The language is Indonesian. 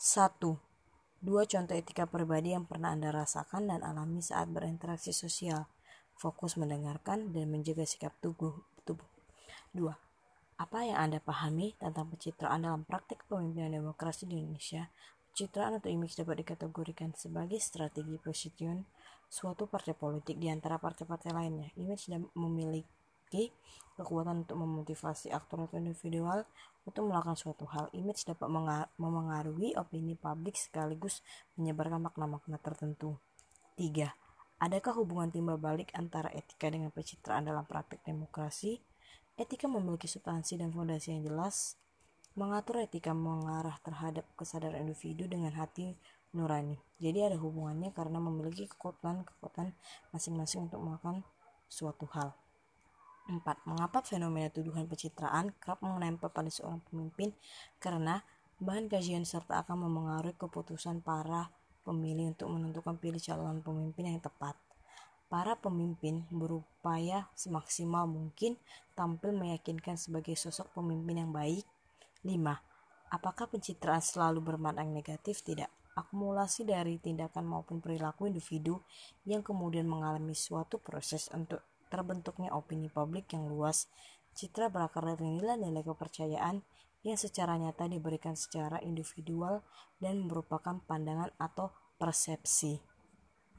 1. Dua contoh etika pribadi yang pernah Anda rasakan dan alami saat berinteraksi sosial. Fokus mendengarkan dan menjaga sikap tubuh. tubuh. 2. Apa yang Anda pahami tentang pencitraan dalam praktik pemimpinan demokrasi di Indonesia? Pencitraan atau image dapat dikategorikan sebagai strategi position suatu partai politik di antara partai-partai lainnya. Image memiliki kekuatan untuk memotivasi aktor atau individual untuk melakukan suatu hal. Image dapat memengaruhi opini publik sekaligus menyebarkan makna-makna tertentu. 3. Adakah hubungan timbal balik antara etika dengan pencitraan dalam praktik demokrasi? Etika memiliki substansi dan fondasi yang jelas. Mengatur etika mengarah terhadap kesadaran individu dengan hati nurani. Jadi ada hubungannya karena memiliki kekuatan-kekuatan masing-masing untuk melakukan suatu hal. 4. Mengapa fenomena tuduhan pencitraan kerap menempel pada seorang pemimpin? Karena bahan kajian serta akan memengaruhi keputusan para pemilih untuk menentukan pilih calon pemimpin yang tepat. Para pemimpin berupaya semaksimal mungkin tampil meyakinkan sebagai sosok pemimpin yang baik. 5. Apakah pencitraan selalu bermakna negatif? Tidak. Akumulasi dari tindakan maupun perilaku individu yang kemudian mengalami suatu proses untuk terbentuknya opini publik yang luas, citra berakar dari nilai-nilai kepercayaan yang secara nyata diberikan secara individual dan merupakan pandangan atau persepsi.